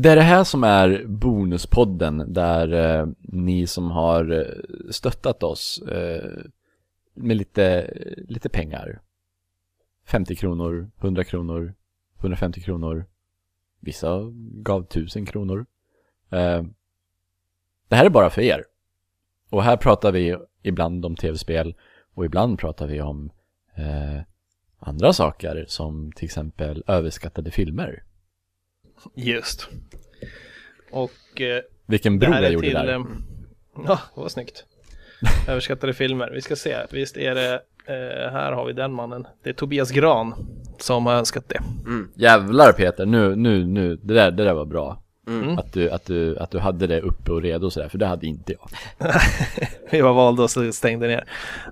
Det är det här som är bonuspodden där eh, ni som har eh, stöttat oss eh, med lite, lite pengar. 50 kronor, 100 kronor, 150 kronor. Vissa gav 1000 kronor. Eh, det här är bara för er. Och här pratar vi ibland om tv-spel och ibland pratar vi om eh, andra saker som till exempel överskattade filmer. Just. Och eh, Vilken bro jag gjorde till... där. eh, Ja, det var snyggt. Överskattade filmer. Vi ska se. Visst är det... Eh, här har vi den mannen. Det är Tobias Gran som har önskat det. Jävlar Peter, nu, nu, nu, det där, det där var bra. Mm. Att, du, att, du, att du hade det uppe och redo sådär, för det hade inte jag. Vi var valda och så stängde ner.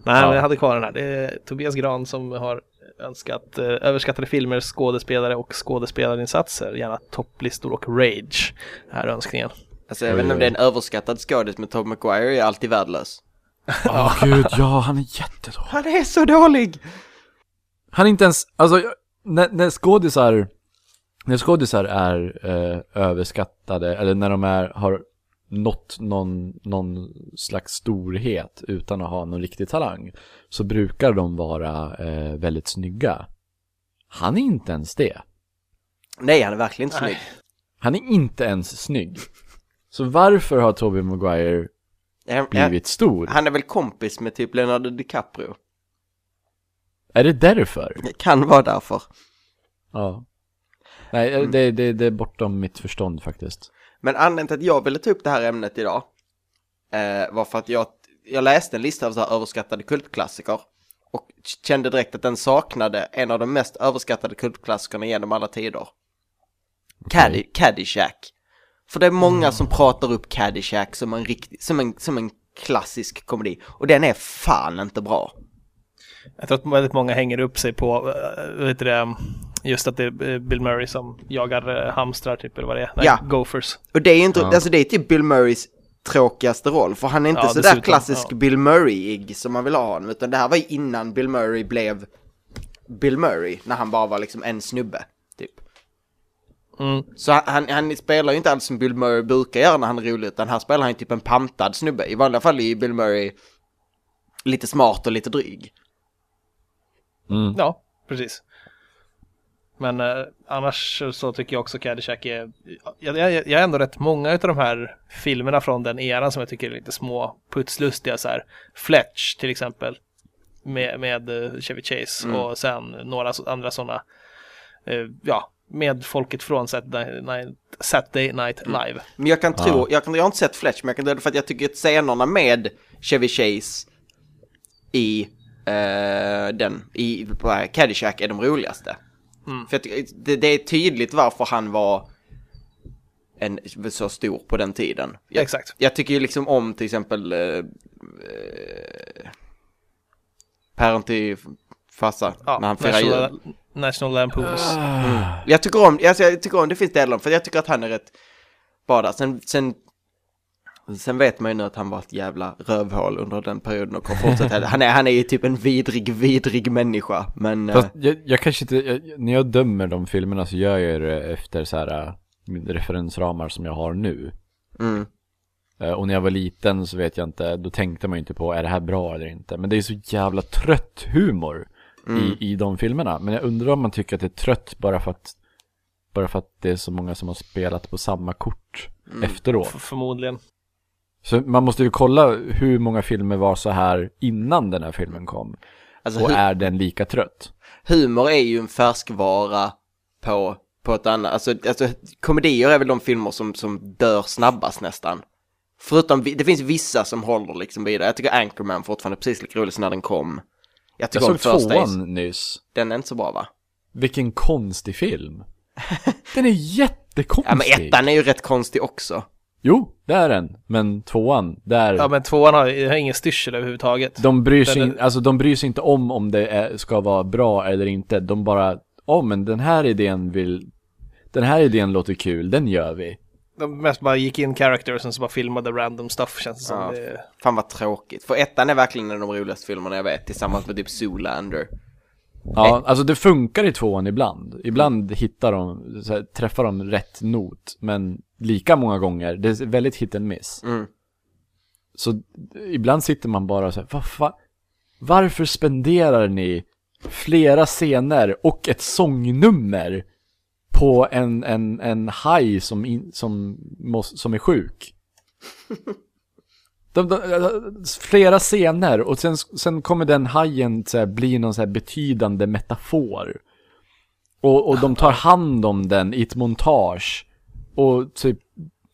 Nej, Ja. men jag hade kvar den här. Det är Tobias Gran som har önskat eh, överskattade filmer, skådespelare och skådespelarinsatser. Gärna topplistor och rage är önskningen. Alltså jag vet inte om det är en överskattad skådis men Tobey Maguire är alltid värdelös. Åh gud, ja han är jättedålig. Han är så dålig! Han är inte ens, alltså när, när skådisar, när skådisar är eh, överskattade, eller när de är, har nått någon, någon slags storhet utan att ha någon riktig talang, så brukar de vara eh, väldigt snygga. Han är inte ens det. Nej han är verkligen inte snygg. Han är inte ens snygg. Så varför har Tobey Maguire Ja, blivit stor? Han är väl kompis med typ Leonardo DiCaprio. Är det därför? Det kan vara därför. Ja. Nej, det, det, det är bortom mitt förstånd faktiskt. Men anledningen till att jag ville ta upp det här ämnet idag eh, var för att jag, jag läste en lista av så här överskattade kultklassiker och kände direkt att den saknade en av de mest överskattade kultklassikerna genom alla tider. Caddy, Caddyshack. För det är många som pratar upp Caddyshack som en riktig, som en, som en klassisk komedi och den är fan inte bra. Jag tror att väldigt många hänger upp sig på, äh, vet du det, just att det är eh, Bill Murray som jagar äh, hamstrar typ, eller vad det är. Nej, Ja. Gophers. Och det är ju inte, Ja. alltså det är typ Bill Murrays tråkigaste roll, för han är inte Ja, sådär dessutom, klassisk ja. Bill Murray-ig som man vill ha honom, utan det här var ju innan Bill Murray blev Bill Murray, när han bara var liksom en snubbe, typ. Mm. Så han, han, han spelar ju inte alls som Bill Murray brukar göra när han är rolig, utan här spelar han ju typ en pantad snubbe. I vanliga fall är ju Bill Murray lite smart och lite dryg. Mm. Ja, precis. Men eh, annars så tycker jag också Caddyshack är... Jag, jag, jag är ändå rätt många av de här filmerna från den eran som jag tycker är lite små putslustiga så här. Fletch till exempel. Med, med eh, Chevy Chase Mm. och sen några andra sådana. Eh, ja, med folket från Saturday Night, Saturday Night Live. Men jag kan tro, jag, kan, jag har inte sett Fletch, men jag kan tro för att jag tycker att scenerna med Chevy Chase i eh, den, i på Caddyshack är de roligaste. Mm. För det, det är tydligt varför han var en, så stor på den tiden. Jag, Exakt. jag tycker ju liksom om till exempel eh, eh, Päron till farsa, Ja, när han firar jul. National, Lampoons. Jag tycker om, alltså jag tycker om, det finns delar för jag tycker att han är rätt där. Sen, sen, sen vet man ju nu att han var ett jävla rövhål under den perioden och har fortsatt. han, är, han är ju typ en vidrig, vidrig människa. Men, Fast eh, jag, jag kanske inte, jag, när jag dömer de filmerna så gör jag det efter så här äh, referensramar som jag har nu. mm, Eh, Och när jag var liten så vet jag inte, då tänkte man ju inte på är det här bra eller inte. Men det är så jävla trött humor i, i de filmerna. Men jag undrar om man tycker att det är trött bara för att, bara för att det är så många som har spelat på samma kort efteråt. F- förmodligen. Så man måste ju kolla hur många filmer var så här innan den här filmen kom. alltså Och är den lika trött? humor är ju en färskvara på, på ett annat, alltså, alltså komedier är väl de filmer som, som dör snabbast nästan. Förutom, det finns vissa som håller liksom vidare. Jag tycker Anchorman fortfarande är precis lika rolig som när den kom. Jag Jag tycker om såg tvåan nyss. Den är inte så bra va? Vilken konstig film. Den är jättekonstig. Ja men ettan är ju rätt konstig också. Jo, det är den. Men tvåan, där... Ja men tvåan har, har ingen styrsel överhuvudtaget. de, bryr sig, den in, alltså, de bryr sig inte om om det är, ska vara bra eller inte. De bara, ja men den här idén vill... Den här idén låter kul, den gör vi. De mest bara gick in characters och så bara filmade random stuff känns det som. Ja. Det, Fan vad tråkigt. För ettan är verkligen en av de roligaste filmerna jag vet tillsammans med typ Zoolander. Ja, alltså det funkar i tvåan ibland. Ibland hittar de, så här, träffar de rätt not. Men lika många gånger, det är väldigt hit and miss. Mm. Så ibland sitter man bara så här, vad fa- varför spenderar ni flera scener och ett sångnummer på en, en, en haj som, in, som, som är sjuk? De, de, flera scener och sen, sen kommer den hajen så bli någon så här betydande metafor. Och, och de tar hand om den i ett montage. Och typ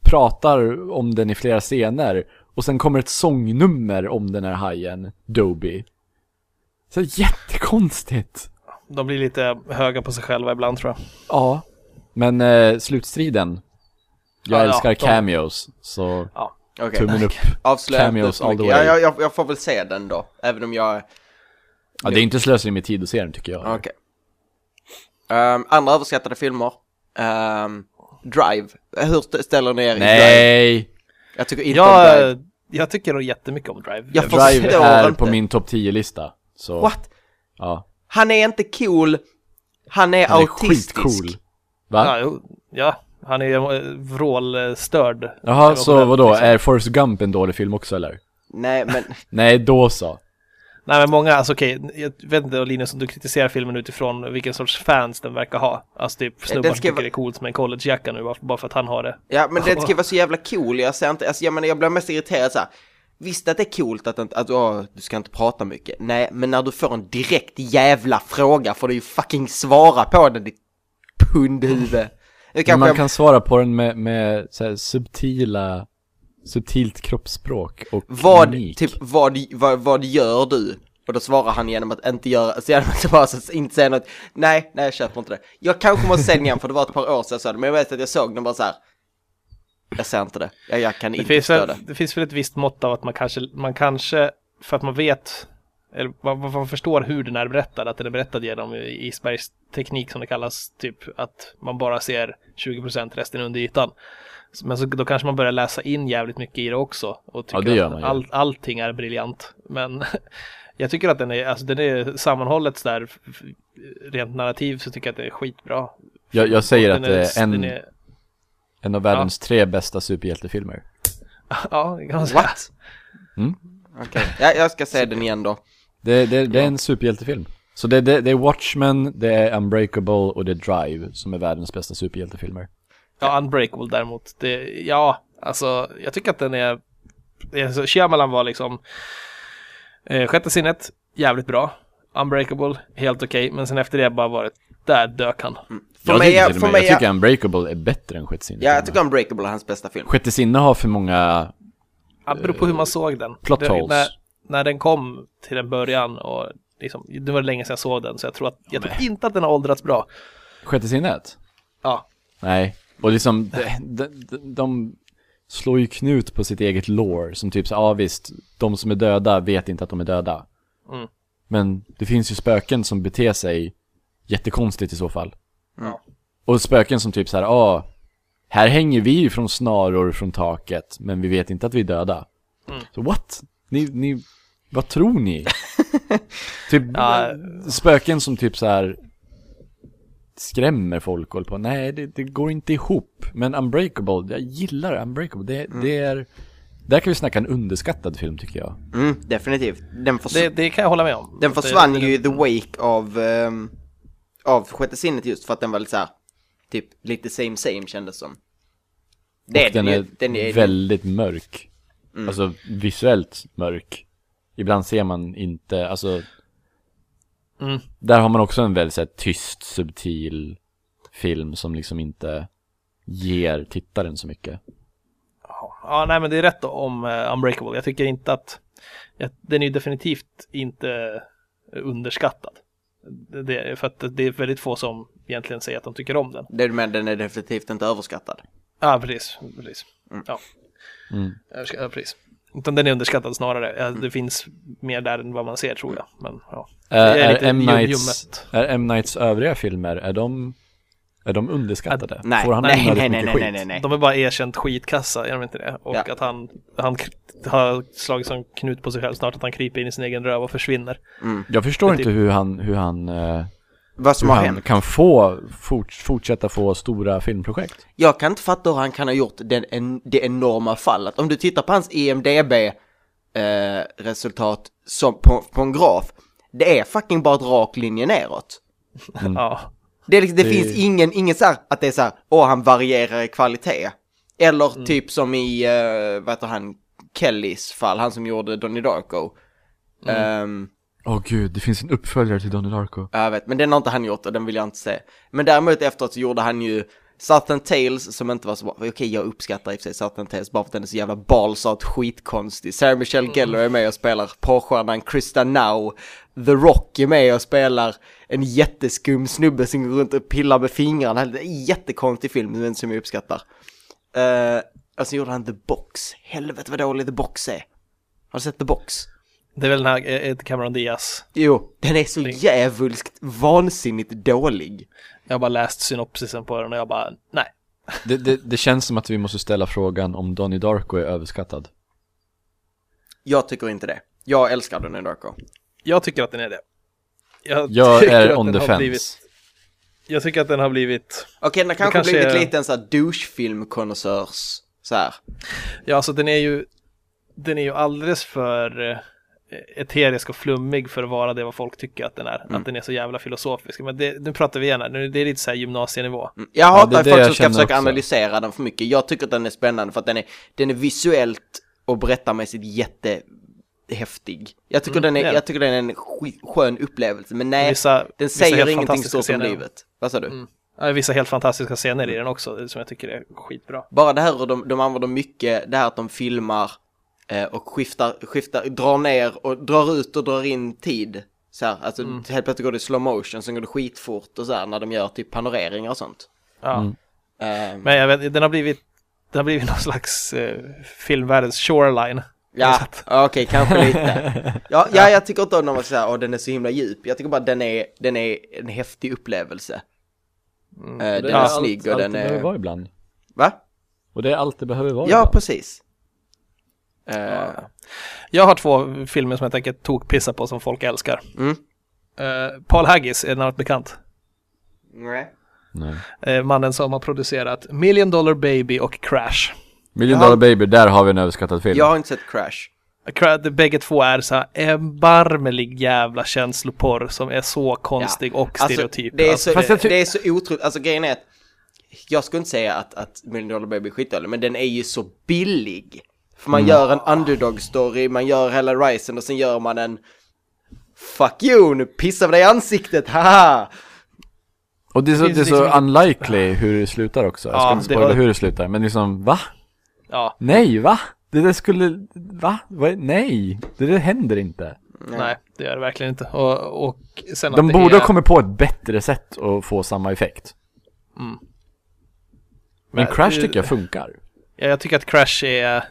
pratar om den i flera scener. Och sen kommer ett sångnummer om den här hajen, Doby. Så jättekonstigt. De blir lite höga på sig själva ibland tror jag. Ja. Men eh, slutstriden. Jag Ja, ja, älskar de- cameos, så Ja. Okej. tummen upp. Avslöja Cameos all the way. Ja, jag, jag, jag får väl se den då, även om jag... Ja, det är inte slöseri med tid att se den tycker jag. Okej. Ehm, andra överskattade filmer. Ehm, Drive. Hur st- ställer ni er i Drive? Nej! Jag tycker inte om Drive. Jag, jag tycker nog jättemycket om Drive. Jag Jag Drive är inte. på min topp 10-lista. Så, What? ja. Han är inte cool. Han är Han är autistisk. skitcool. Va? ja, ja, han är eh, vrålstörd. Jaha, så vadå? Liksom. Är Forrest Gump en dålig film också eller? Nej, men Nej, då så. Nej men många, alltså okej, jag vet inte Linus om du kritiserar filmen utifrån vilken sorts fans den verkar ha. Alltså typ snubbar den som tycker vara- det är coolt med en collegejacka nu bara- för att han har det. Ja, men det ska ju vara så jävla cool. Jag ser inte, alltså jag menar jag blir mest irriterad så här. Visst att det är coolt att, inte- att åh, du ska inte prata mycket. Nej, men när du får en direkt jävla fråga får du ju fucking svara på den, ditt pundhuvud. Man jag, kan svara på den med, med så här, subtila, subtilt kroppsspråk och vad, mimik. typ, vad, vad, vad gör du? Och då svarar han genom att inte göra, så genom att bara så, inte säga något. Nej, nej jag köper inte det. Jag kanske måste se den igen för det var ett par år sedan jag såg det, men jag vet att jag såg den bara så här. Jag ser inte det. Jag, jag kan Det inte finns, förstå väl, det. det finns väl ett visst mått av att man kanske, man kanske, för att man vet, eller man, man förstår hur den är berättad, att den är berättad genom Isbergs teknik som det kallas, typ att man bara ser 20% resten under ytan. Men så, då kanske man börjar läsa in jävligt mycket i det också och tycker det gör att all, allting är briljant. Men jag tycker att den är, alltså den är sammanhållet där, f- rent narrativ så tycker jag att det är skitbra. jag, jag säger att det är en, den är, en av världens tre bästa superhjältefilmer. ja, det kan man säga. What? Mm. Okej, ja, jag ska se den igen då. Det, det, det är en superhjältefilm. Så det, det, det är Watchmen, det är Unbreakable och det är Drive som är världens bästa superhjältefilmer. Ja, Unbreakable däremot. Det, ja, alltså jag tycker att den är... Alltså, Shyamalan var liksom... Eh, sjätte sinnet, jävligt bra. Unbreakable, helt okej. men sen efter det bara varit... Där dök han. För jag mig, tycker, för mig, jag tycker är- Unbreakable är bättre än Sjätte sinnet. ja, jag tycker Unbreakable är hans bästa film. Sjätte sinne har för många Ja, beror på hur man såg den. plot det, holes. När, när den kom till en början och liksom, det var länge sedan jag såg den, så jag tror att, jag tror inte att den har åldrats bra. Sjätte sinnet? Ja, Nej. Och liksom, de, de, de, de slår ju knut på sitt eget lore. Som typ så, ja visst, de som är döda vet inte att de är döda. Mm. Men det finns ju spöken som beter sig jättekonstigt i så fall. Ja. Och spöken som typ så här, ja, här hänger vi ju från snaror från taket, men vi vet inte att vi är döda. Mm. Så what? Ni, ni, vad tror ni? typ Ja. spöken som typ så här skrämmer folk och håller på. Nej, det, det går inte ihop. Men Unbreakable, jag gillar Unbreakable. Det, Mm. det är, där kan vi snacka en underskattad film tycker jag. Mm, definitivt. Den, det, det kan jag hålla med om. den försvann ju i the wake av, ehm, av Sjätte sinnet just för att den var lite så här, typ lite same same kändes som. Det den är, den är väldigt mörk. Mm. Alltså visuellt mörk. Ibland ser man inte, alltså Mm. Där har man också en väldigt så här, tyst, subtil film som liksom inte ger tittaren så mycket. Ja, nej men det är rätt om uh, Unbreakable. Jag tycker inte att, ja, den är ju definitivt inte underskattad. Det, för att det är väldigt få som egentligen säger att de tycker om den. Det men den är definitivt inte överskattad. Ja, precis. precis. Ja, Mm. ja, precis. Utan den är underskattad snarare. Ja, det finns mer där än vad man ser tror jag. Men ja. Är, Det är är, lite M. Nights, är M. Nights övriga filmer, är de Är de underskattade? Nej, Får han nej, nej, nej, nej, skit? nej, nej. De är bara erkänt skitkassa, är de inte det? Och Ja. att han, han har slagit som knut på sig själv snart, att han kryper in i sin egen röv och försvinner. Jag förstår Men inte hur han, hur han, eh, Vad som hur har han hänt. kan få, fort, fortsätta få stora filmprojekt. Jag kan inte fatta hur han kan ha gjort den, en, det enorma fallet. Om du tittar på hans IMDB-resultat som på, på en graf, det är fucking bara ett rak linje neråt. Ja. Det, liksom, det, Det- finns ingen, ingen så här, att det är så här, åh han varierar i kvalitet. Eller typ som i, uh, vad heter han, Kellys fall, han som gjorde Donnie Darko. Ehm, Åh gud, det finns en uppföljare till Donnie Darko. jag vet, men den har inte han gjort och den vill jag inte se. Men däremot efteråt så gjorde han ju Southern Tales som inte var så bra. Okej, jag uppskattar i och för sig Southern Tales bara för att den är så jävla balsat skitkonstig. Sarah Michelle Gellar är med och spelar porrstjärnan Krista Now. The Rock är med och spelar en jätteskum snubbe som går runt och pillar med fingrarna. Det är en jättekonstig film men som jag uppskattar. Uh, och så gjorde han The Box. Helvete vad dålig The Box är. Har du sett The Box? Det är väl den här Cameron Diaz. Jo, den är så jävulskt vansinnigt dålig. Jag har bara läst synopsisen på den och jag bara, nej. Det, det, det känns som att vi måste ställa frågan om Donnie Darko är överskattad. Jag tycker inte det. Jag älskar Donnie Darko. Jag tycker att den är det. Jag, Jag tycker är att on den the har fence. Blivit, jag tycker att den har blivit, Okej, den har kanske, kanske blivit är- lite en sån här douchefilmkonnässörs, så här. ja alltså den är ju, den är ju alldeles för eh, eterisk och flummig för att vara det vad folk tycker att den är. Mm. Att den är så jävla filosofisk. Men det, nu pratar vi igen här, nu, det är lite så här gymnasienivå. Mm. Jag hatar det är det folk jag som ska försöka också. analysera den för mycket. Jag tycker att den är spännande för att den är, den är visuellt och berättarmässigt jättehäftig. Jag tycker, den det är, den. jag tycker den är en skön upplevelse, men nej, Vissa- den säger ingenting fantastiska stort om scener. livet. Vad sa du? Mm. Ja, vissa helt fantastiska scener i den också, som jag tycker är skitbra. Bara det här hur de, de använder mycket, det här att de filmar och skiftar, skiftar, drar ner och drar ut och drar in tid. Så här, alltså Mm. helt plötsligt går det i slow motion, sen går det skitfort och så här när de gör typ panoreringar och sånt. Ja. Mm. Eh, Men jag vet, den har blivit, den har blivit någon slags eh, filmvärldens shoreline. ja, okej, kanske lite. Ja, ja, jag tycker inte om när man säger åh den är så himla djup. Jag tycker bara den är, den är en häftig upplevelse. Mm. Eh, den Det är allt- snygg och allt den det behöver är... vara ibland. Va? Och det är allt det behöver vara Ja, ibland. precis. Eh, Ja. Jag har två filmer som jag tänker tokpissa på som folk älskar. Mm. Eh, Paul Haggis är något bekant. nej. Nej. Eh, mannen som har producerat Million Dollar Baby och Crash. Million Ja. Dollar Baby, där har vi en överskattad film. Jag har inte sett Crash. Bägge två är så här erbarmelig jävla känsloporr som är så konstig och stereotyp. det, är Alltså, så, jag ty- det är så otroligt, alltså grejen är att jag skulle inte säga att, att Million Dollar Baby är skitdålig, men den är ju så billig. För man gör en underdog-story, man gör hela Ryzen och sen gör man en Fuck you, nu pissar vi dig i ansiktet, haha! Och det är så, Det det är så liksom unlikely hur det slutar också. Jag ska Ja, inte det spoila var- hur det slutar, men liksom, va? ja, Nej, va? Det där skulle, va? Nej, det där händer inte. nej, det är det verkligen inte. Och, och sen De att det borde är, ha kommit på ett bättre sätt att få samma effekt. Mm. Men Men, Crash eh, tycker jag funkar. Ja, jag tycker att Crash är,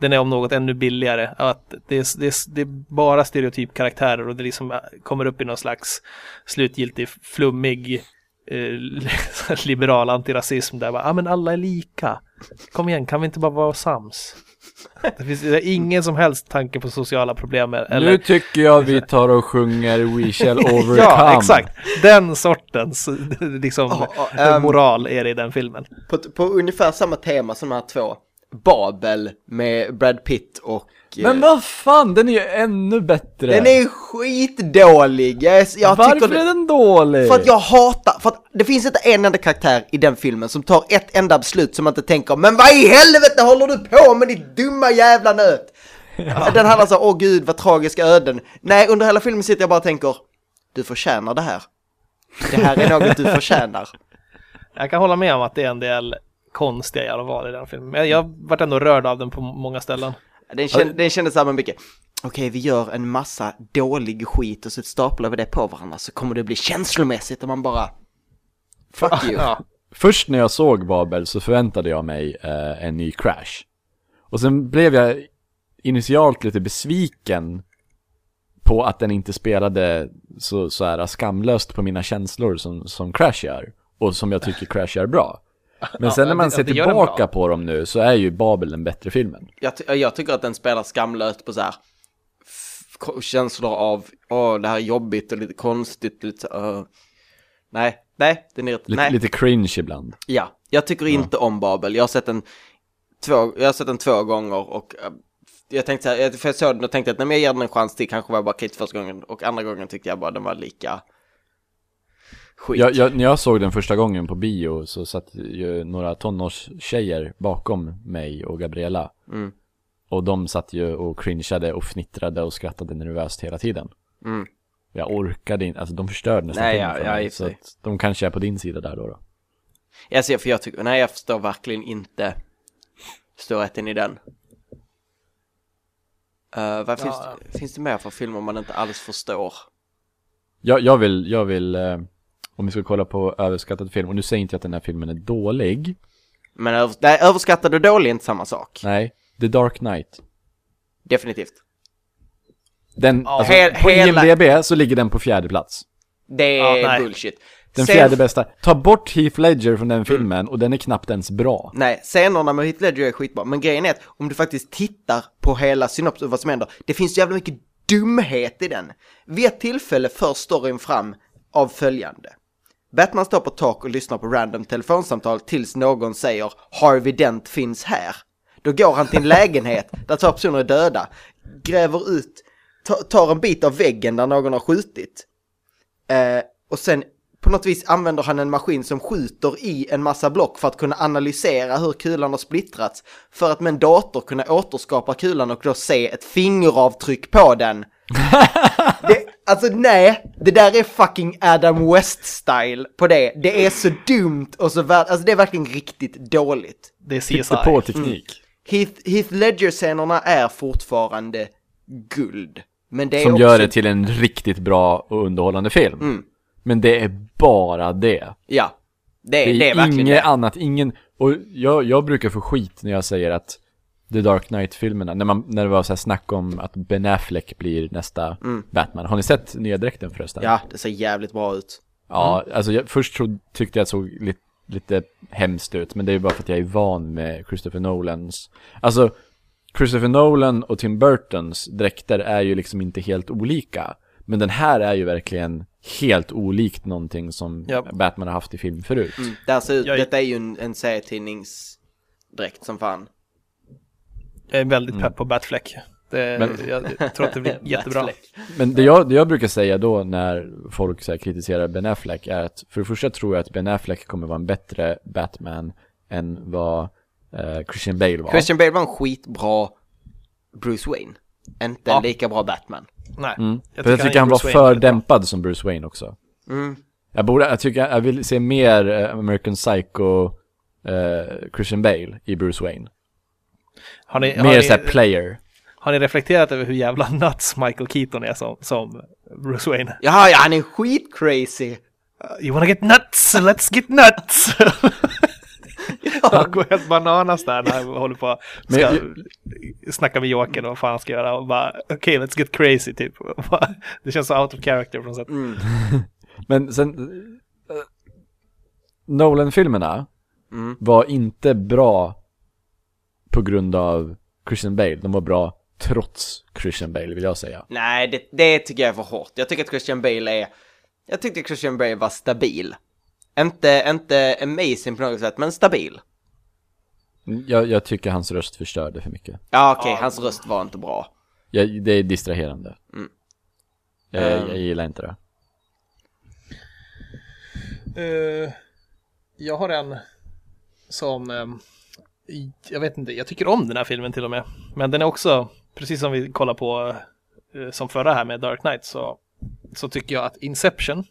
den är om något ännu billigare. Att det, är, det, är, det är bara stereotypkaraktärer och det liksom kommer upp i någon slags slutgiltig flummig eh, liberal antirasism där bara, ah, men alla är lika. Kom igen, kan vi inte bara vara sams? Det finns det är ingen som helst tanke på sociala problem eller Nu tycker jag vi tar och sjunger We shall overcome. Ja, exakt. Den sortens liksom, Ja, ja, ehm, moral är det i den filmen. På, på ungefär samma tema som de här två. Babel med Brad Pitt och... eh, Men vad fan, den är ju ännu bättre. Den är skitdålig! Jag, jag Varför tycker är den dålig? För att jag hatar, för att det finns inte en enda karaktär i den filmen som tar ett enda beslut som man inte tänker Men vad i helvete håller du på med ditt dumma jävla nöt? Den handlar så, åh gud vad tragiska öden. Nej, under hela filmen sitter jag bara och tänker Du förtjänar det här. Det här är något du förtjänar. Jag kan hålla med om att det är en del konstiga jävla val i den filmen. Men jag vart ändå rörd av den på många ställen. Den, kände, den kändes så här med mycket Okej, vi gör en massa dålig skit och så staplar vi det på varandra så kommer det bli känslomässigt och man bara Fuck you. Ja, Först när jag såg Babel så förväntade jag mig eh, en ny Crash. Och sen blev jag initialt lite besviken på att den inte spelade så, så här skamlöst på mina känslor som, som Crash gör. och som jag tycker Crash gör bra. Men Ja, sen när man det- ser tillbaka på dem nu så är ju Babel den bättre filmen. Jag, jag tycker att den spelar skamlöst på så här känslor av, åh, det här är jobbigt och lite konstigt, lite uh. Nej, nej, den är, Lite, nej. lite cringe ibland. Ja, jag tycker inte om Babel. Jag har sett den två, jag har sett den två gånger och eh, jag tänkte så här, för jag såg den och tänkte att men jag ger den en chans till, kanske var jag bara krit första gången och andra gången tyckte jag bara den var lika skit. Jag, jag, när jag såg den första gången på bio så satt ju några tonårstjejer bakom mig och Gabriella. Mm. Och de satt ju och cringeade och fnittrade och skrattade nervöst hela tiden. Mm. Jag orkade inte, alltså de förstörde nästan Nej, filmen ja, för ja, mig. för Så att de kanske är på din sida där då. då. Jag ser, för jag tycker, nej jag förstår verkligen inte storheten i den. Uh, vad finns, Ja. finns det mer för filmer man inte alls förstår? Jag, jag vill, jag vill, eh, om vi ska kolla på överskattad film, och nu säger inte jag att den här filmen är dålig. Men över, nej, överskattad och dålig är inte samma sak. Nej, The Dark Knight. Definitivt. Den, Ja. alltså, He- på hela- IMDB så ligger den på fjärde plats. Det är nej. bullshit. Den Sen- fjärde bästa. Ta bort Heath Ledger från den filmen och den är knappt ens bra. Nej, scenerna med Heath Ledger är skitbra, men grejen är att om du faktiskt tittar på hela synopsis och vad som händer, det finns jävla mycket dumhet i den. Vid ett tillfälle förs storyn fram av följande. Batman står på tak och lyssnar på random telefonsamtal tills någon säger Harvey Dent finns här. Då går han till en lägenhet där två personer är döda, gräver ut, ta- tar en bit av väggen där någon har skjutit. Eh, och sen på något vis använder han en maskin som skjuter i en massa block för att kunna analysera hur kulan har splittrats. För att med en dator kunna återskapa kulan och då se ett fingeravtryck på den. det, alltså nej, det där är fucking Adam West-style på det. Det är så dumt och så värd, alltså det är verkligen riktigt dåligt. Det är CSI. på teknik. Heath, Heath Ledger-scenerna är fortfarande guld. Men det är Som också... gör det till en riktigt bra och underhållande film. Mm. Men det är bara det. Ja, det, Det är, det är verkligen inget det. annat, ingen... Och jag, jag brukar få skit när jag säger att The Dark Knight-filmerna, när, man, när det var så här snack om att Ben Affleck blir nästa Batman. Har ni sett nya dräkten förresten? Mm. Ja, det ser jävligt bra ut. Ja, alltså jag, först tro, tyckte jag att det såg lite, lite hemskt ut, men det är ju bara för att jag är van med Christopher Nolans. Alltså, Christopher Nolan och Tim Burtons dräkter är ju liksom inte helt olika. Men den här är ju verkligen helt olikt någonting som Ja. Batman har haft i film förut. Mm. Där ser ut, Jag- Detta är ju en, en serietidningsdräkt som fan. Jag är väldigt pepp på Batfleck. Det, Men- jag, tror att det blir jättebra. Men det jag, det jag brukar säga då när folk så här kritiserar Ben Affleck är att för det första tror jag att Ben Affleck kommer vara en bättre Batman än vad eh, Christian Bale var. Christian Bale var en skitbra Bruce Wayne. Inte Ja. en lika bra Batman. Nej, Mm. Jag, jag tycker han, var för Wayne bra. dämpad som Bruce Wayne också. Mm. Jag borde, jag tycker, jag vill se mer eh, American Psycho eh, Christian Bale i Bruce Wayne. Har ni, har, Mer ni, såhär player. har ni reflekterat över hur jävla nuts Michael Keaton är som, som Bruce Wayne? Ja, ja, han är skitcrazy. Uh, you wanna get nuts? Let's get nuts! Han går helt bananas där när han håller på Men ska jag- snacka med Jokern och vad fan han ska göra och bara okej, okay, let's get crazy typ. Det känns så out of character på något sätt. Mm. Men sen, eh, Nolan-filmerna Mm. var inte bra på grund av Christian Bale. De var bra trots Christian Bale vill jag säga. Nej, det, det tycker jag är för hårt. Jag tycker att Christian Bale är... Jag tyckte Christian Bale var stabil. Inte, inte amazing på något sätt, men stabil. Jag, jag tycker hans röst förstörde för mycket. Ja, okej, hans röst var inte bra. Jag, det är distraherande. Mm. Jag, Ehm. jag gillar inte det. Eh, jag har en som, ehm, i- jag vet inte, jag tycker om den här filmen till och med. Men den är också, precis som vi kollar på eh, som förra här med Dark Knight, så, så tycker jag att Inception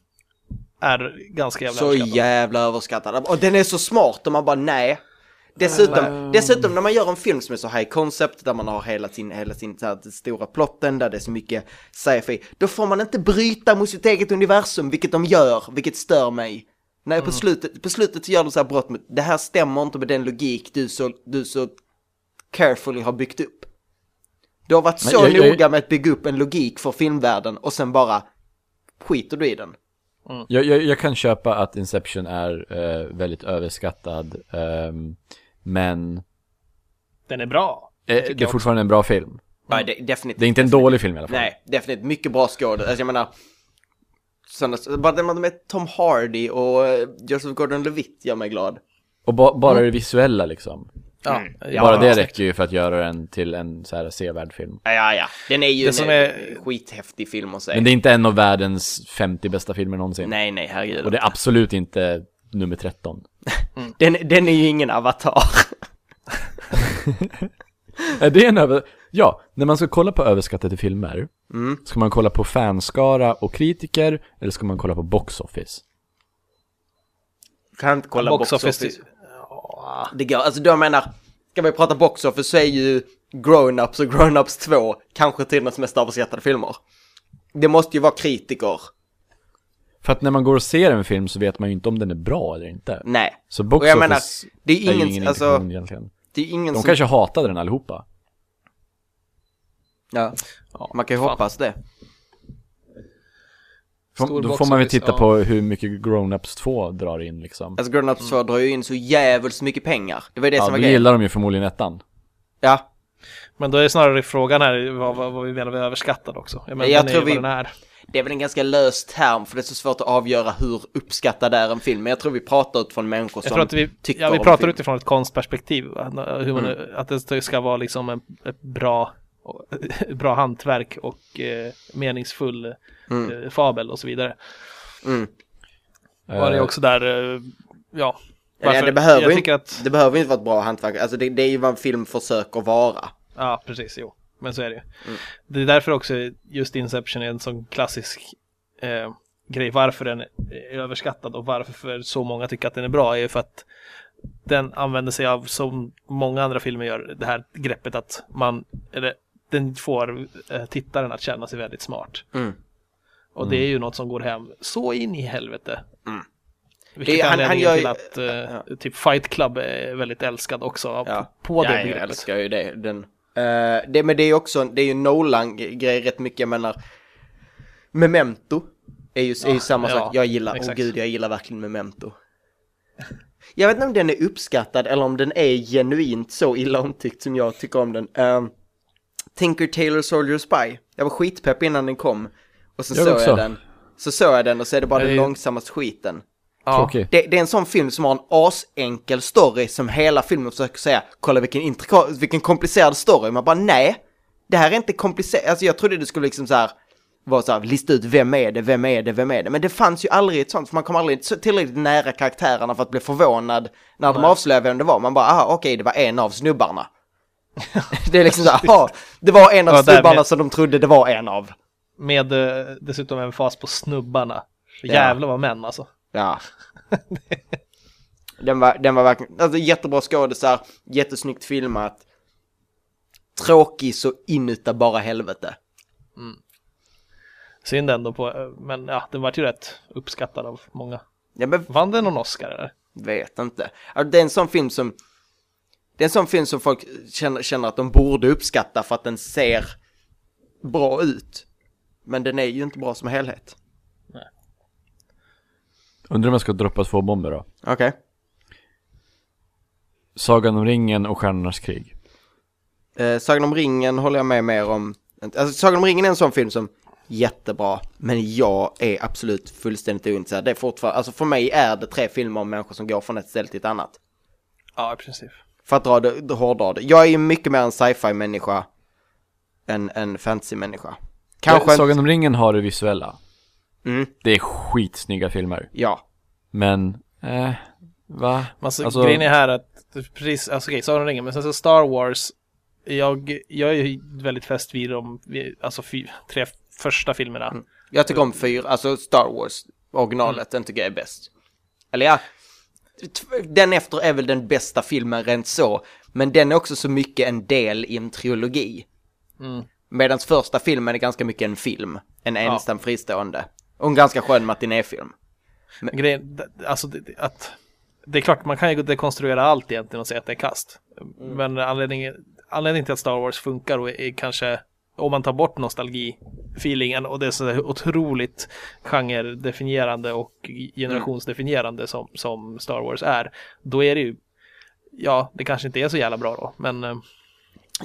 är ganska jävla Så överskattad. jävla överskattad. Och den är så smart och man bara nej. Dessutom, dessutom när man gör en film som är så high concept, där man har hela sin, hela sin så här, stora plotten, där det är så mycket sci-fi, då får man inte bryta mot sitt eget universum, vilket de gör, vilket stör mig. Nej, på slutet, på slutet så gör de så här brott mot, det här stämmer inte med den logik du så, du så carefully har byggt upp. Du har varit Men så jag- jag- noga med att bygga upp en logik för filmvärlden och sen bara skiter du i den. Jag, jag, jag kan köpa att Inception är eh, väldigt överskattad, ehm, men Den är bra. eh, det är jag fortfarande en bra film. Nej, det, definitivt. Det är inte en dålig film i alla fall. Nej, definitivt mycket bra skådespel. Alltså jag menar, sådana, bara det med Tom Hardy och Joseph Gordon-Levitt gör mig glad. Och ba, bara det visuella liksom. Ja, ja, bara det räcker ju för att göra den till en så här sevärd film. Ja, ja, ja. Den är ju Det en som är... skithäftig film att se. Men det är inte en av världens 50 bästa filmer någonsin. Nej, nej, herregud. Och det är absolut inte nummer 13. Den, den är ju ingen avatar. Är det en över... Ja, när man ska kolla på överskattade filmer, Mm. ska man kolla på fanskara och kritiker, eller ska man kolla på box office? kan inte kolla Box box, office. office. Det går, alltså då menar, ska vi prata box office så är ju Grown-Ups och Grown-Ups 2 kanske tidernas mest överskattade filmer. Det måste ju vara kritiker. För att när man går och ser en film så vet man ju inte om den är bra eller inte. Nej. Så box Och jag office menar, det är är ju ingen, ingen alltså, egentligen. det är ingen De som... kanske hatade den allihopa. Ja, Ja, man kan ju fan. hoppas det. Stor Då får man väl titta ja. på hur mycket Grown-Ups 2 drar in liksom. Alltså Grown-Ups 2 drar ju in så jävligt mycket pengar. Det var ju det Ja, som var grejen. gillar de ju förmodligen ettan. Ja, Men då är snarare frågan här vad, vad, vad vi menar med överskattad också. Jag, menar, Jag tror vi- det är väl en ganska lös term för det är så svårt att avgöra hur uppskattad är en film. Men jag tror vi pratar utifrån människor Jag som tror att vi, tycker ja, vi om pratar film. utifrån ett konstperspektiv. Va? Hur man, Mm. Att det ska vara liksom en, ett bra, bra hantverk och eh, meningsfull Mm. eh, fabel och så vidare. Mm. Och det är Eh, också där, eh, ja. Varför- det, behöver jag ju tycker inte, att, det behöver inte vara ett bra hantverk. Alltså det, det är ju vad en film försöker vara. Ja, precis, jo. Men så är det ju. Mm. Det är därför också just Inception är en sån klassisk eh, grej. Varför den är överskattad och varför så många tycker att den är bra är ju för att den använder sig av, som många andra filmer gör, det här greppet att man, eller den får eh, tittaren att känna sig väldigt smart. Mm. Och det är ju något som går hem så in i helvete. Mm. Vilket Det- är anledningen gör till ju- att eh, typ Fight Club är väldigt älskad också Ja. på det ja, jag älskar ju det. Den, eh, det men det är ju också, det är ju Nolan-grej rätt mycket. Jag menar, Memento är ju, är ju samma ja, sak. Jag gillar, åh exakt. gud, jag gillar verkligen Memento. Jag vet inte om den är uppskattad eller om den är genuint så illa omtyckt som jag tycker om den. Um, Tinker Tailor Soldier Spy. Jag var skitpepp innan den kom. Och så Jag såg också. jag den. Så såg jag den och så är det bara Jag den långsammaste skiten. Ja. Det, det är en sån film som har en asenkel story som hela filmen försöker säga, kolla vilken, intrika- vilken komplicerad story. Man bara nej, det här är inte komplicerat. Alltså jag trodde det skulle liksom så här vara så här, lista ut vem är det, vem är det, vem är det. Men det fanns ju aldrig ett sånt, för man kom aldrig tillräckligt nära karaktärerna för att bli förvånad när de avslöjade vem det var. Man bara, aha, okej, det var en av snubbarna. Det är liksom så här, det var en av Ja, snubbarna med- som de trodde det var en av. Med eh, dessutom en fas på snubbarna. Ja. Jävlar vad män alltså. Ja. den, var, den var verkligen, alltså jättebra skådisar, jättesnyggt filmat. Tråkig så inuta bara helvete. Synd ändå på, eh, men ja, den var ju rätt uppskattad av många. Ja men Vann den någon Oscar eller? vet inte. Alltså, det är en sån film som, det är en sån film som folk känner, känner att de borde uppskatta för att den ser bra ut. Men den är ju inte bra som helhet. Undrar om jag ska droppa två bomber då. Okej. Sagan om ringen och Stjärnornas krig. Eh, Sagan om ringen håller jag med mer om. Alltså Sagan om ringen är en sån film som jättebra, men jag är absolut fullständigt ointresserad. Det är fortfarande, alltså för mig är det tre filmer om människor som går från ett ställe till ett annat. Ja, i princip. För att dra det, hårdra det. Jag är ju mycket mer en sci-fi människa än en fantasy människa. Kanske inte, Sagan om ringen har det visuella. mm, Det är skitsnygga filmer. ja. Men, eh, va? Alltså, Alltså- grejen är här att, precis, alltså okej, Sagan om ringen, men sen så Star Wars, jag, jag är ju väldigt fäst vid de, alltså fy, tre första filmerna. Mm. Jag tycker om fyra, alltså Star Wars, originalet, den tycker jag är bäst. Eller ja, den efter är väl den bästa filmen rent så, men den är också så mycket en del i en trilogi. Mm. Medan första filmen är ganska mycket en film, en ensam fristående. Och en ganska skön matinéfilm. Men Grejen, alltså det, att, det är klart man kan ju dekonstruera allt egentligen och säga att det är kast. Mm. Men anledningen, anledningen till att Star Wars funkar och är kanske, om man tar bort feelingen och det är så otroligt genredefinierande och generationsdefinierande som, som Star Wars är. Då är det ju, ja, det kanske inte är så jävla bra då, men eh,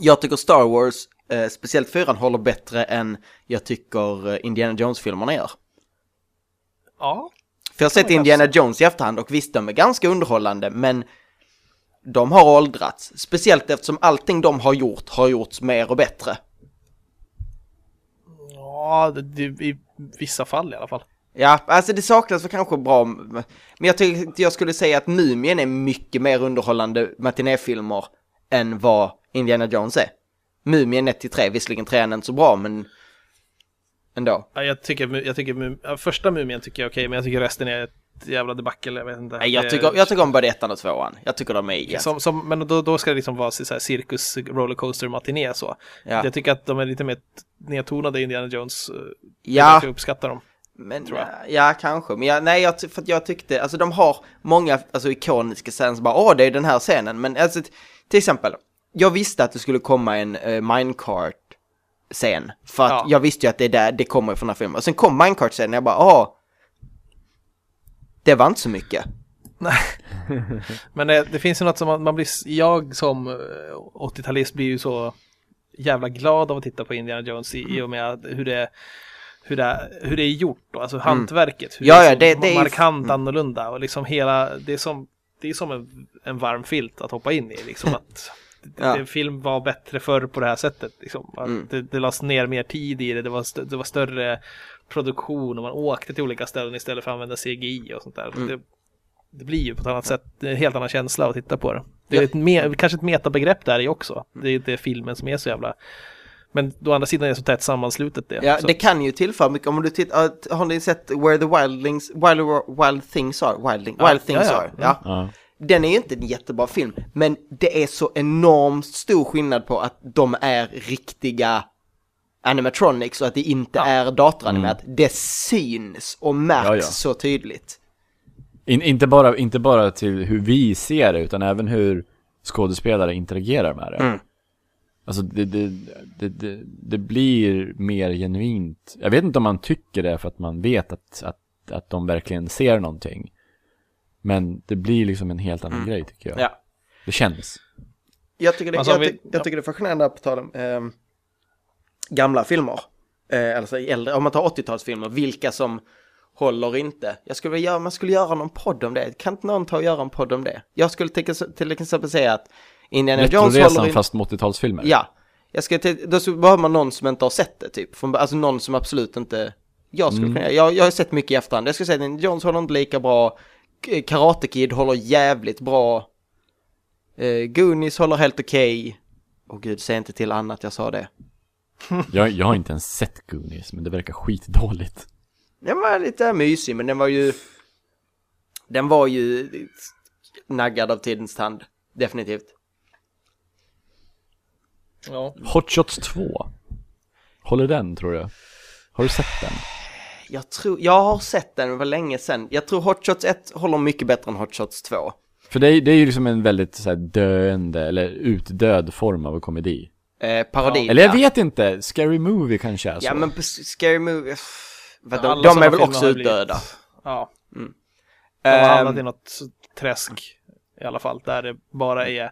Jag tycker Star Wars, eh, speciellt fyran, håller bättre än jag tycker eh, Indiana Jones-filmerna gör. ja. För jag har sett Indiana. Jones i efterhand och visst, de är ganska underhållande, men de har åldrats. Speciellt eftersom allting de har gjort har gjorts mer och bättre. Ja, det, det, i vissa fall i alla fall. Ja, alltså det saknas väl kanske bra, men jag tycker jag skulle säga att Mumien är mycket mer underhållande matinéfilmer än vad Indiana Jones är. Mumien 1-3, visserligen trean är inte så bra, men ändå. Ja, jag tycker, jag tycker första Mumien tycker jag är okej, men jag tycker resten är jävla debacle, jag vet inte. Nej, jag tycker, jag tycker om både ettan och tvåan. Jag tycker de är ganska... Som, som, men då, då ska det liksom vara så här cirkus rollercoaster matiné så. Ja, Jag tycker att de är lite mer nedtonade Indiana Jones. eh, ja Jag uppskattar dem. men, tror jag. ja, kanske. Men jag, nej, jag, för jag tyckte, alltså de har många alltså, ikoniska scener som bara, åh, det är den här scenen. Men alltså, till exempel, jag visste att det skulle komma en uh, minecart-scen. För att Ja. jag visste ju att det är där det kommer från den här filmen. Och sen kom minecart-scenen och jag bara, åh, det var inte så mycket. Men det, det finns ju något som man, man blir, jag som eh, 80-talist blir ju så jävla glad av att titta på Indiana Jones i, i och med hur det, hur det, hur det är gjort, då, alltså hantverket. Hur Mm. Ja, det är det- det är markant mm. annorlunda och liksom hela, det är som, det är som en, en varm filt att hoppa in i, liksom att Ja. det, film var bättre förr på det här sättet. Liksom. Mm. det, det lades ner mer tid i det, det var, det var större produktion och man åkte till olika ställen istället för att använda CGI och sånt där. Mm. Det, det blir ju på ett annat sätt, en helt annan känsla att titta på det. Det är Ja. ett me, kanske ett metabegrepp där i också. Det är inte filmen som är så jävla... Men å andra sidan är det så tätt sammanslutet det. Ja, så. det kan ju tillföra mycket. Om du tittar, har ni sett Where the Wildlings, Wild, Wild Things Are? Wildling, Ja, Wild Things ja, ja. Are, ja. Ja. Den är ju inte en jättebra film, men det är så enormt stor skillnad på att de är riktiga animatronics och att det inte Ja. är datoranimerat. Det syns och märks Ja, ja. så tydligt. In, inte, bara, inte bara till hur vi ser det, utan även hur skådespelare interagerar med det. Mm. Alltså det, det, det, det, det blir mer genuint. Jag vet inte om man tycker det för att man vet att, att, att de verkligen ser någonting. Men det blir liksom en helt annan grej tycker jag. Mm. Ja. Det känns. Jag tycker det, Alltså, jag, vi- jag tycker det är fascinerande på tal om ehm, gamla filmer. Eh, alltså äldre, om man tar 80-talsfilmer, vilka som håller inte. Jag skulle vilja man skulle göra någon podd om det. Kan inte någon ta och göra en podd om det? Jag skulle till, till exempel säga att Indiana Jones håller inte. fast med 80-talsfilmer. Ja. Jag ska till, då behöver man någon som inte har sett det typ. Från, alltså någon som absolut inte jag skulle Mm. kunna jag, jag har sett mycket i efterhand. Jag skulle säga att Indiana Jones håller inte lika bra. Karate Kid håller jävligt bra. Uh, Goonies håller helt okej. Åh gud, säg inte till Anna att jag sa det. Jag, jag har inte ens sett Goonies, men det verkar skitdåligt. Den var lite mysig, men den var ju... Den var ju naggad av tidens tand. Definitivt. Ja. Hot Shots 2. Håller den tror jag? Har du sett den? Jag tror, jag har sett den, det var länge sedan. Jag tror Hot Shots 1 håller mycket bättre än Hot Shots 2. För det är, det är ju liksom en väldigt så här, döende, eller utdöd form av komedi. Eh, parodi. Eller jag ja. vet inte, Scary Movie kanske är så. Ja men på Scary Movie, för de, de är väl också utdöda. Ja. De har Ehm, hamnat i något träsk i alla fall, där det bara är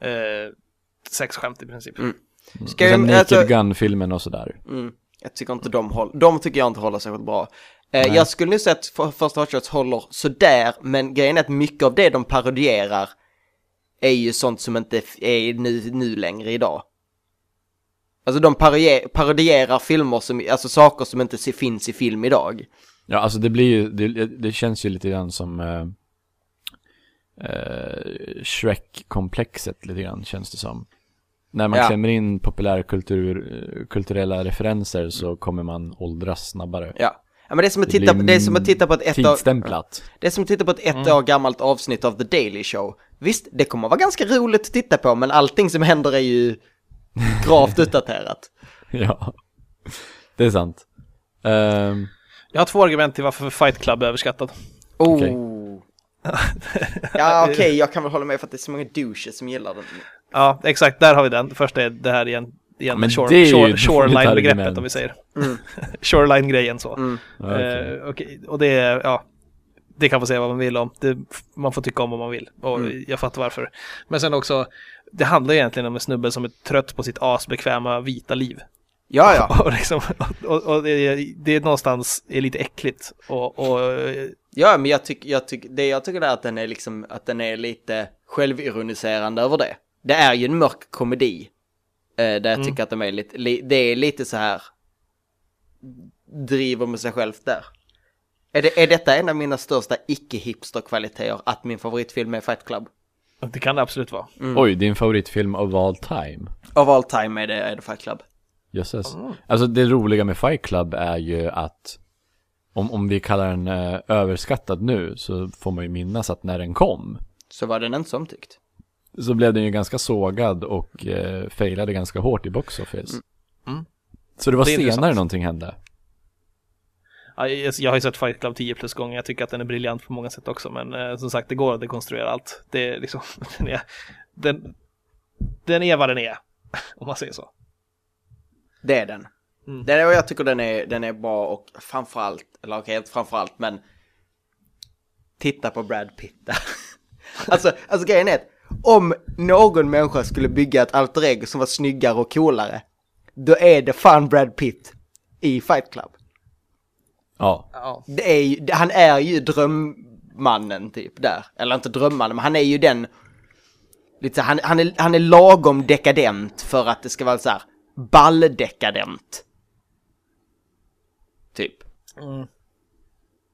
eh, sexskämt i princip. Mm. Och Scary, sen Naked alltså, Gun-filmen och sådär. mm, jag tycker inte de håller, de tycker jag inte håller särskilt bra. Eh, Nej. jag skulle nu säga att för, första Hot Shots håller sådär, men grejen är att mycket av det de parodierar är ju sånt som inte är nu, nu längre idag. Alltså de parodier, parodierar filmer som, alltså saker som inte finns i film idag. Ja, alltså det blir ju, det, det känns ju lite grann som eh, eh, Shrek-komplexet lite grann, känns det som. När man Ja. klämmer in populärkultur, kulturella referenser så kommer man åldras snabbare. Ja. Ja men det är som att titta, det är som att titta på ett ett år, det är som att titta på ett ett år gammalt avsnitt av The Daily Show. Visst, det kommer vara ganska roligt att titta på, men allting som händer är ju gravt utdaterat. Ja, det är sant. Ehm, Jag har två argument till varför Fight Club är överskattad. Oh. Okej. Ja, okej, jag kan väl hålla med för att det är så många douches som gillar den. Ja, exakt, där har vi den. Första är det här igen. igen Men shore, det är ju shore, shoreline-begreppet om vi säger. Mm. Shoreline-grejen så. Mm. Ja, okej. Eh, Och det är, ja, det kan man säga vad man vill om. Det, man får tycka om vad man vill. Och Mm. jag fattar varför. Men sen också, det handlar egentligen om en snubbe som är trött på sitt asbekväma vita liv. Ja, ja. Och, liksom, och, och det, är- det är någonstans är lite äckligt. Och, och Ja, men jag tycker, jag tycker, det jag tycker är att den är liksom, att den är lite självironiserande över det. Det är ju en mörk komedi. Eh, där jag Mm. tycker att de är lite, li, det är lite så här, driver med sig självt där. Är, det, är detta en av mina största icke-hipster-kvaliteter, att min favoritfilm är Fight Club? Det kan det absolut vara. Oj, din favoritfilm of all time? Of all time är det, är det Fight Club. Jösses. Mm. Alltså det roliga med Fight Club är ju att om, om vi kallar den eh, överskattad nu så får man ju minnas att när den kom Så var den inte som tyckt. så blev den ju ganska sågad och eh, failade ganska hårt i box office. Mm. Så det var Det senare någonting hände. Ja, jag har ju sett Fight Club 10 plus gånger. Jag tycker att den är briljant på många sätt också. Men eh, som sagt, det går att dekonstruera allt. Det är liksom, den är, den, den är vad den är. Om man säger så. Det är den. Mm. Den är, och jag tycker den är, den är bra och framförallt, eller okej, inte framförallt, men titta på Brad Pitt där. alltså, alltså grejen är att om någon människa skulle bygga ett alter ego som var snyggare och coolare, då är det fan Brad Pitt i Fight Club. Ja, Ja. Det är ju, han är ju drömmannen typ där. Eller inte drömmannen, men han är ju den, lite så, han, han, är, han är lagom dekadent för att det ska vara så här balldekadent. Typ. Mm.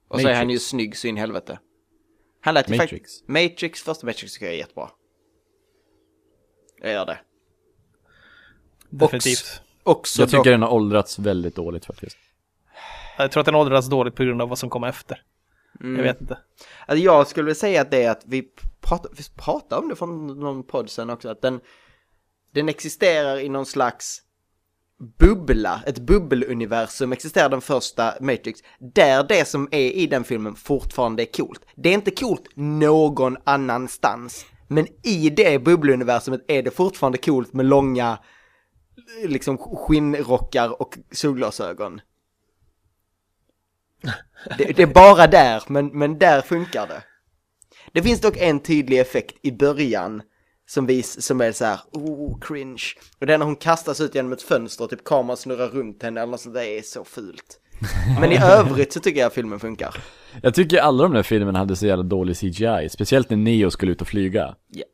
Och så är han Matrix. ju snygg så in i helvete. Han lät ju Matrix. faktiskt... Matrix, första Matrix tycker jag är jättebra. Jag gör det. Definitivt. Också jag tycker den har åldrats väldigt dåligt faktiskt. Jag tror att den åldrats dåligt på grund av vad som kom efter. Mm. Jag vet inte. Alltså jag skulle vilja säga att det är att vi pratar, vi pratar om det från någon podd sen också, att den, den existerar i någon slags bubbla, ett bubbeluniversum existerar den första Matrix, där det som är i den filmen fortfarande är coolt. Det är inte coolt någon annanstans, men i det bubbeluniversumet är det fortfarande coolt med långa, liksom skinnrockar och solglasögon. Det, det är bara där, men, men där funkar det. Det finns dock en tydlig effekt i början som, vis, som är så här, oh, cringe. Och det är när hon kastas ut genom ett fönster och typ kameran snurrar runt henne eller något sånt, det är så fult. Men i övrigt så tycker jag filmen funkar. Jag tycker alla de där filmerna hade så jävla dålig CGI, speciellt när Neo skulle ut och flyga. Ja,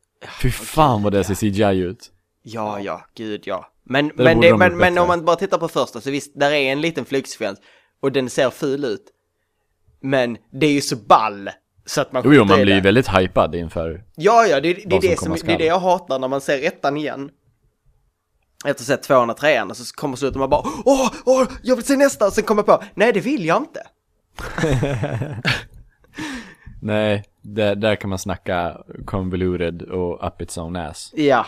Fy fan vad det ser CGI ut. ja, ja gud ja. Men, Det men, det, de men, men om man bara tittar på första så visst, där är en liten flygsekvens och den ser ful ut. Men det är ju så ball så att man Jo, jo, man blir det. väldigt hypad inför. Ja, ja, det, det, är Vad som det, som, det är det jag hatar när man ser ettan igen. Efter att ha sett tvåan och trean och så kommer slutet och man bara åh, åh, jag vill se nästa och sen kommer jag på, nej det vill jag inte. Nej, där, där kan man snacka convoluted och up its own ass. Ja,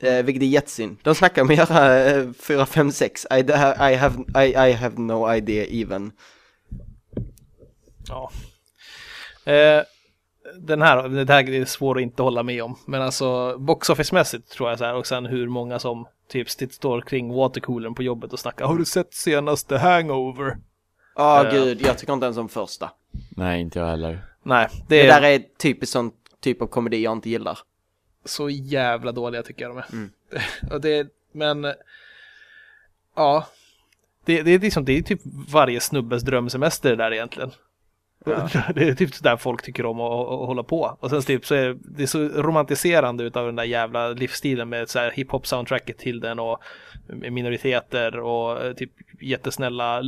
eh, vilket är jättesynd. De snackar om att göra eh, 4, 5, 6. I, I, have, I, I have no idea even. Ja. Eh, den här, det här är svårt att inte hålla med om. Men alltså box office-mässigt tror jag så här och sen hur många som typ st- står kring watercoolern på jobbet och snackar. Har du sett senaste hangover? Ja, Eh. gud, jag tycker inte ens om första. Nej, inte jag heller. Nej, Det det är, där är typiskt sån typ av komedi jag inte gillar. Så jävla dåliga tycker jag de är. Mm. och det, men ja, det, det är liksom, det är typ varje snubbes drömsemester det där egentligen. Det är typ där folk tycker om att, att hålla på. Och sen typ så är det så romantiserande utav den där jävla livsstilen med så här hiphop soundtracket till den och minoriteter och eh, typ jättesnälla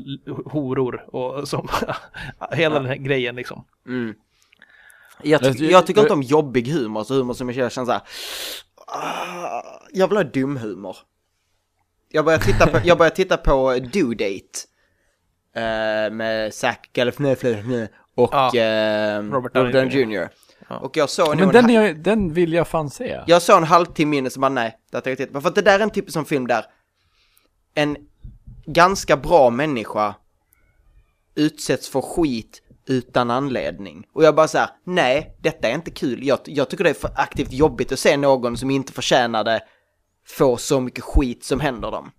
horor och som hela den här grejen liksom. Mm. Jag, ty- Jag- jag tycker inte om jobbig humor, så humor som jag känner såhär, ah, jag vill ha dum humor. Jag börjar titta på, jag börjar titta på Due Date. eh, med Zach Galifianakis och Ja, eh, Robert Downey Jr. Ja. Och jag såg Men en den, jag- den vill jag fan se. jag såg en halvtimme in och så bara nej, det tänkte jag titta på. För att det där är en typisk sån film där en ganska bra människa utsätts för skit utan anledning. Och jag bara såhär, nej, detta är inte kul. Jag, jag tycker det är för aktivt jobbigt att se någon som inte förtjänar det få så mycket skit som händer dem.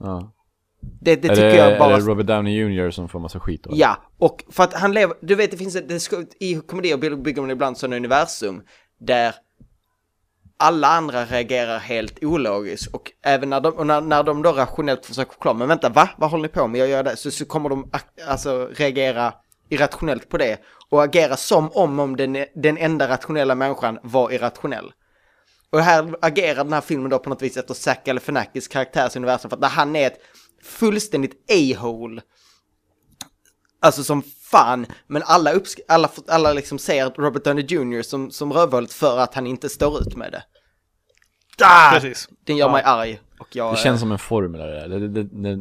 Ja. Det, det tycker det, jag bara... är det Robert Downey Jr som får massa skit då? Ja, och för att han lever, du vet det finns ett, det i komedier bygger man ibland sådana universum där alla andra reagerar helt ologiskt och även när de, och när, när de då rationellt försöker förklara, men vänta va? Vad håller ni på med? Jag gör det. Så, så kommer de alltså reagera irrationellt på det och agera som om, om den, den enda rationella människan var irrationell. Och här agerar den här filmen då på något vis efter Zack Galifianakis karaktärsuniversum för att när han är ett fullständigt a-hole Alltså som fan, men alla, uppsk- alla, alla liksom ser Robert Downey Jr. som, som rövhålet för att han inte står ut med det. Ah! Precis. Den gör Ja. mig arg. Och jag, Det känns som en formel det, det, det,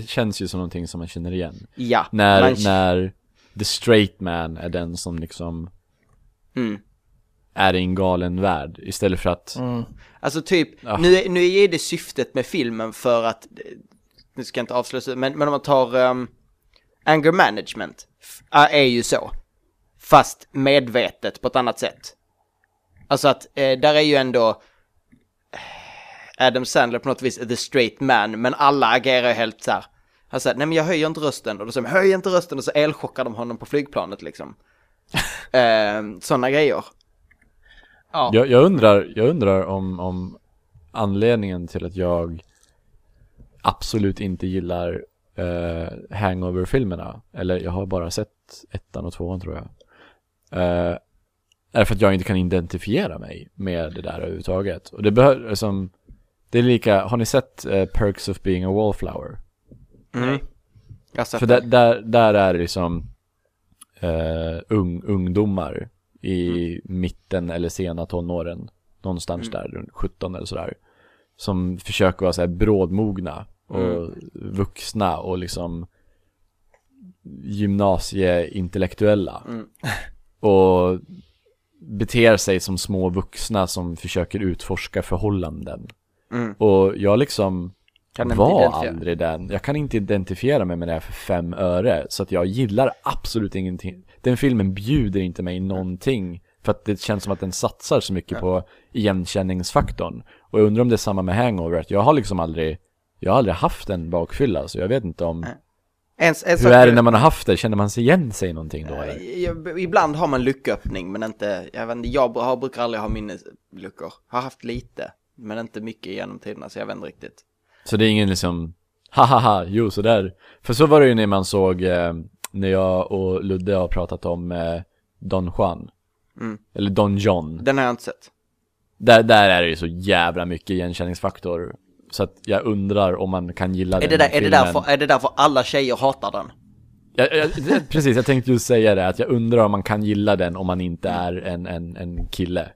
det känns ju som någonting som man känner igen. ja, När, man, när the straight man är den som liksom Mm. är i en galen värld istället för att Mm. Alltså typ, Ja. nu, är- nu är det syftet med filmen för att, nu ska jag inte avslöja, men, men om man tar um, anger management, f- är ju så. Fast medvetet på ett annat sätt. Alltså att, eh, där är ju ändå eh, Adam Sandler på något vis the straight man, men alla agerar helt så här. Han säger, nej men jag höjer inte rösten, och då säger de, höj inte rösten, och så elchockar de honom på flygplanet liksom. eh, Sådana grejer. Ja. jag, jag undrar, jag undrar om, om anledningen till att jag absolut inte gillar eh, Hangover-filmerna, eller jag har bara sett ettan och tvåan tror jag, eh, är för att jag inte kan identifiera mig med det där överhuvudtaget. Och det behöver, som, det är lika, har ni sett eh, Perks of being a wallflower? Mm. För där, där, där är liksom eh, ung, ungdomar i mitten eller sena tonåren. Någonstans där, runt 17 eller sådär. Som försöker vara så här brådmogna och vuxna och liksom gymnasieintellektuella. Mm. Och beter sig som små vuxna som försöker utforska förhållanden. Mm. Och jag liksom Kan var aldrig den. Jag kan inte identifiera mig med det här för fem öre. Så att jag gillar absolut ingenting. Den filmen bjuder inte mig någonting. För att det känns som att den satsar så mycket på igenkänningsfaktorn. Och jag undrar om det är samma med Hangover. Att jag har liksom aldrig, jag har aldrig haft en bakfylla. Så jag vet inte om, En, en hur är det när man har haft det? Känner man sig igen sig någonting då eller? Jag- Ibland har man lucköppning men inte, jag vet inte, jag har, brukar aldrig ha minnesluckor. Har haft lite, men inte mycket genom tiderna så jag vet inte riktigt. Så det är ingen liksom, hahaha, jo sådär. För så var det ju när man såg, eh, när jag och Ludde har pratat om eh, Don Juan. Mm. Eller Don John. Den har jag inte sett. Där, där är det ju så jävla mycket igenkänningsfaktor. Så att jag undrar om man kan gilla Är den det, där, är, det filmen. därför, är det därför alla tjejer hatar den? Jag, jag, precis, jag tänkte just säga det, att jag undrar om man kan gilla den om man inte är en, en, en kille.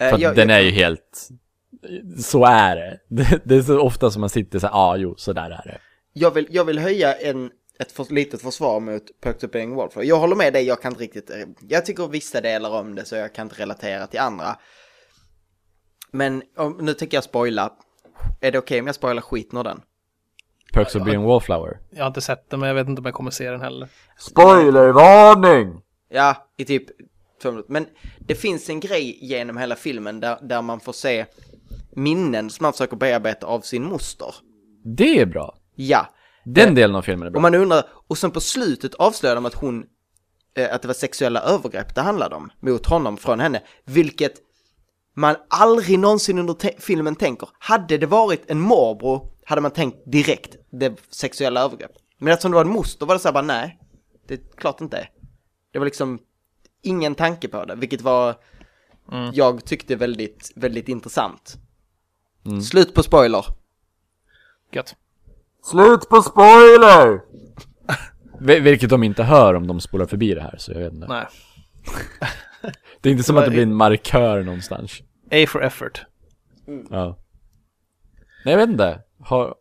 Eh, För jag- den är ju helt, så är det. Det, det är så ofta som man sitter så här, ja ah, jo, så där är det. Jag vill, jag vill höja en, ett för, litet försvar mot Perks of Being a Wallflower. Jag håller med dig, jag kan inte riktigt, eh, jag tycker vissa delar om det så jag kan inte relatera till andra. Men om, nu tänker jag spoila. Är det okej om jag spoilar skiten ur den? Perks of being a wallflower. Jag har inte sett den men jag vet inte om jag kommer se den heller. Spoilervarning! Ja, i typ två minuter. Men det finns en grej genom hela filmen där, där man får se minnen som man försöker bearbeta av sin moster. Det är bra. Ja, Den delen av filmen är och bra. man undrar, och sen på slutet avslöjar de att hon, eh, att det var sexuella övergrepp det handlade om mot honom från henne, vilket man aldrig någonsin under te- filmen tänker. Hade det varit en morbror hade man tänkt direkt, det sexuella övergrepp. Men eftersom det var en moster var det så här bara, nej, det är klart inte. Det var liksom ingen tanke på det, vilket var, jag tyckte väldigt, väldigt intressant. Slut på spoiler. Gött. Slut på spoiler! Vilket de inte hör om de spolar förbi det här, så jag vet inte. Nej. Det är inte som att det blir en markör någonstans. A for effort. Ja. Nej, jag vet inte. Har,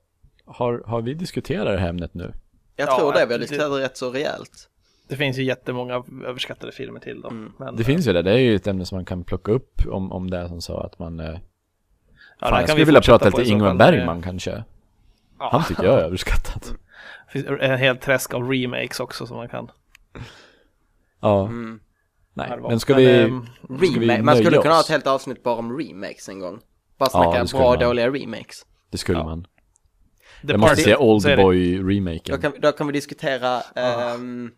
har, har vi diskuterat det här ämnet nu? Jag Ja, tror det, vi har det- diskuterat det rätt så rejält. Det finns ju jättemånga överskattade filmer till dem. Men, Det finns ju det, det är ju ett ämne som man kan plocka upp om, om det är som så att man... Ja, fan, jag skulle vi vilja prata lite fall. Bergman kanske. Ja. Han tycker jag är överskattat. Det finns en hel träsk av remakes också som man kan. Ja, Mm. nej. Men ska Men, vi... ehm, ska vi man skulle nöja kunna ha oss? ett helt avsnitt bara om remakes en gång. Bara snacka Ja, bra man. och dåliga remakes. Det skulle Ja. man. The Jag måste se så är det. Oldboy Då kan, då kan vi diskutera ehm,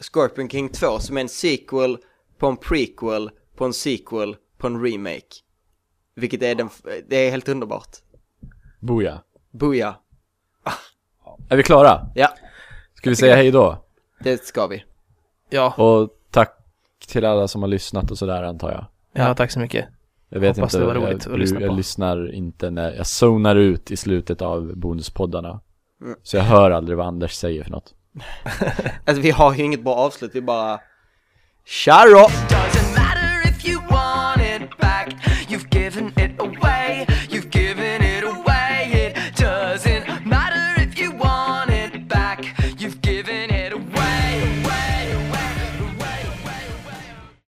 Scorpion King 2 som är en sequel på en prequel på en sequel på en remake. Vilket är den, det är helt underbart. Boja. Booyah. Är vi klara? Ja, Ska vi säga hej då? det ska vi. Ja, Och tack till alla som har lyssnat och sådär antar jag. ja, tack så mycket. Jag vet Hoppas inte, det var roligt jag, att lyssna jag på. lyssnar inte när, jag zonar ut i slutet av bonuspoddarna. Mm. Så jag hör aldrig vad Anders säger för något. Alltså vi har ju inget bra avslut, vi bara... Tja då!